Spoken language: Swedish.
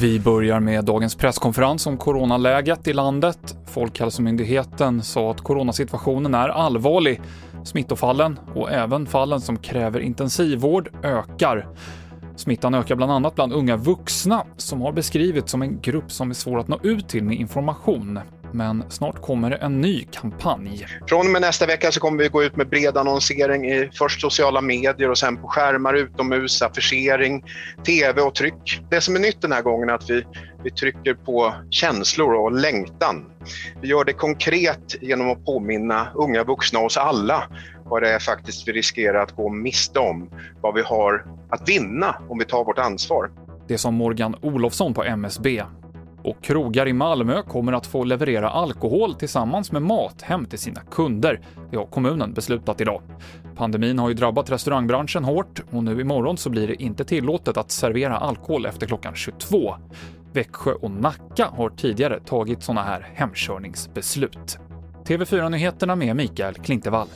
Vi börjar med dagens presskonferens om coronaläget i landet. Folkhälsomyndigheten sa att coronasituationen är allvarlig. Smittofallen och även fallen som kräver intensivvård ökar. Smittan ökar bland annat bland unga vuxna som har beskrivits som en grupp som är svår att nå ut till med information. Men snart kommer en ny kampanj. Från och med nästa vecka så kommer vi gå ut med bred annonsering i först sociala medier och sen på skärmar utomhus, affischering, TV och tryck. Det som är nytt den här gången är att vi, vi trycker på känslor och längtan. Vi gör det konkret genom att påminna unga vuxna, oss alla, vad det är faktiskt vi riskerar att gå miste om, vad vi har att vinna om vi tar vårt ansvar. Det som Morgan Olofsson på MSB. Och krogar i Malmö kommer att få leverera alkohol tillsammans med mat hem till sina kunder. Det har kommunen beslutat idag. Pandemin har ju drabbat restaurangbranschen hårt och nu imorgon så blir det inte tillåtet att servera alkohol efter klockan 22. Växjö och Nacka har tidigare tagit sådana här hemkörningsbeslut. TV4-nyheterna med Mikael Klintevall.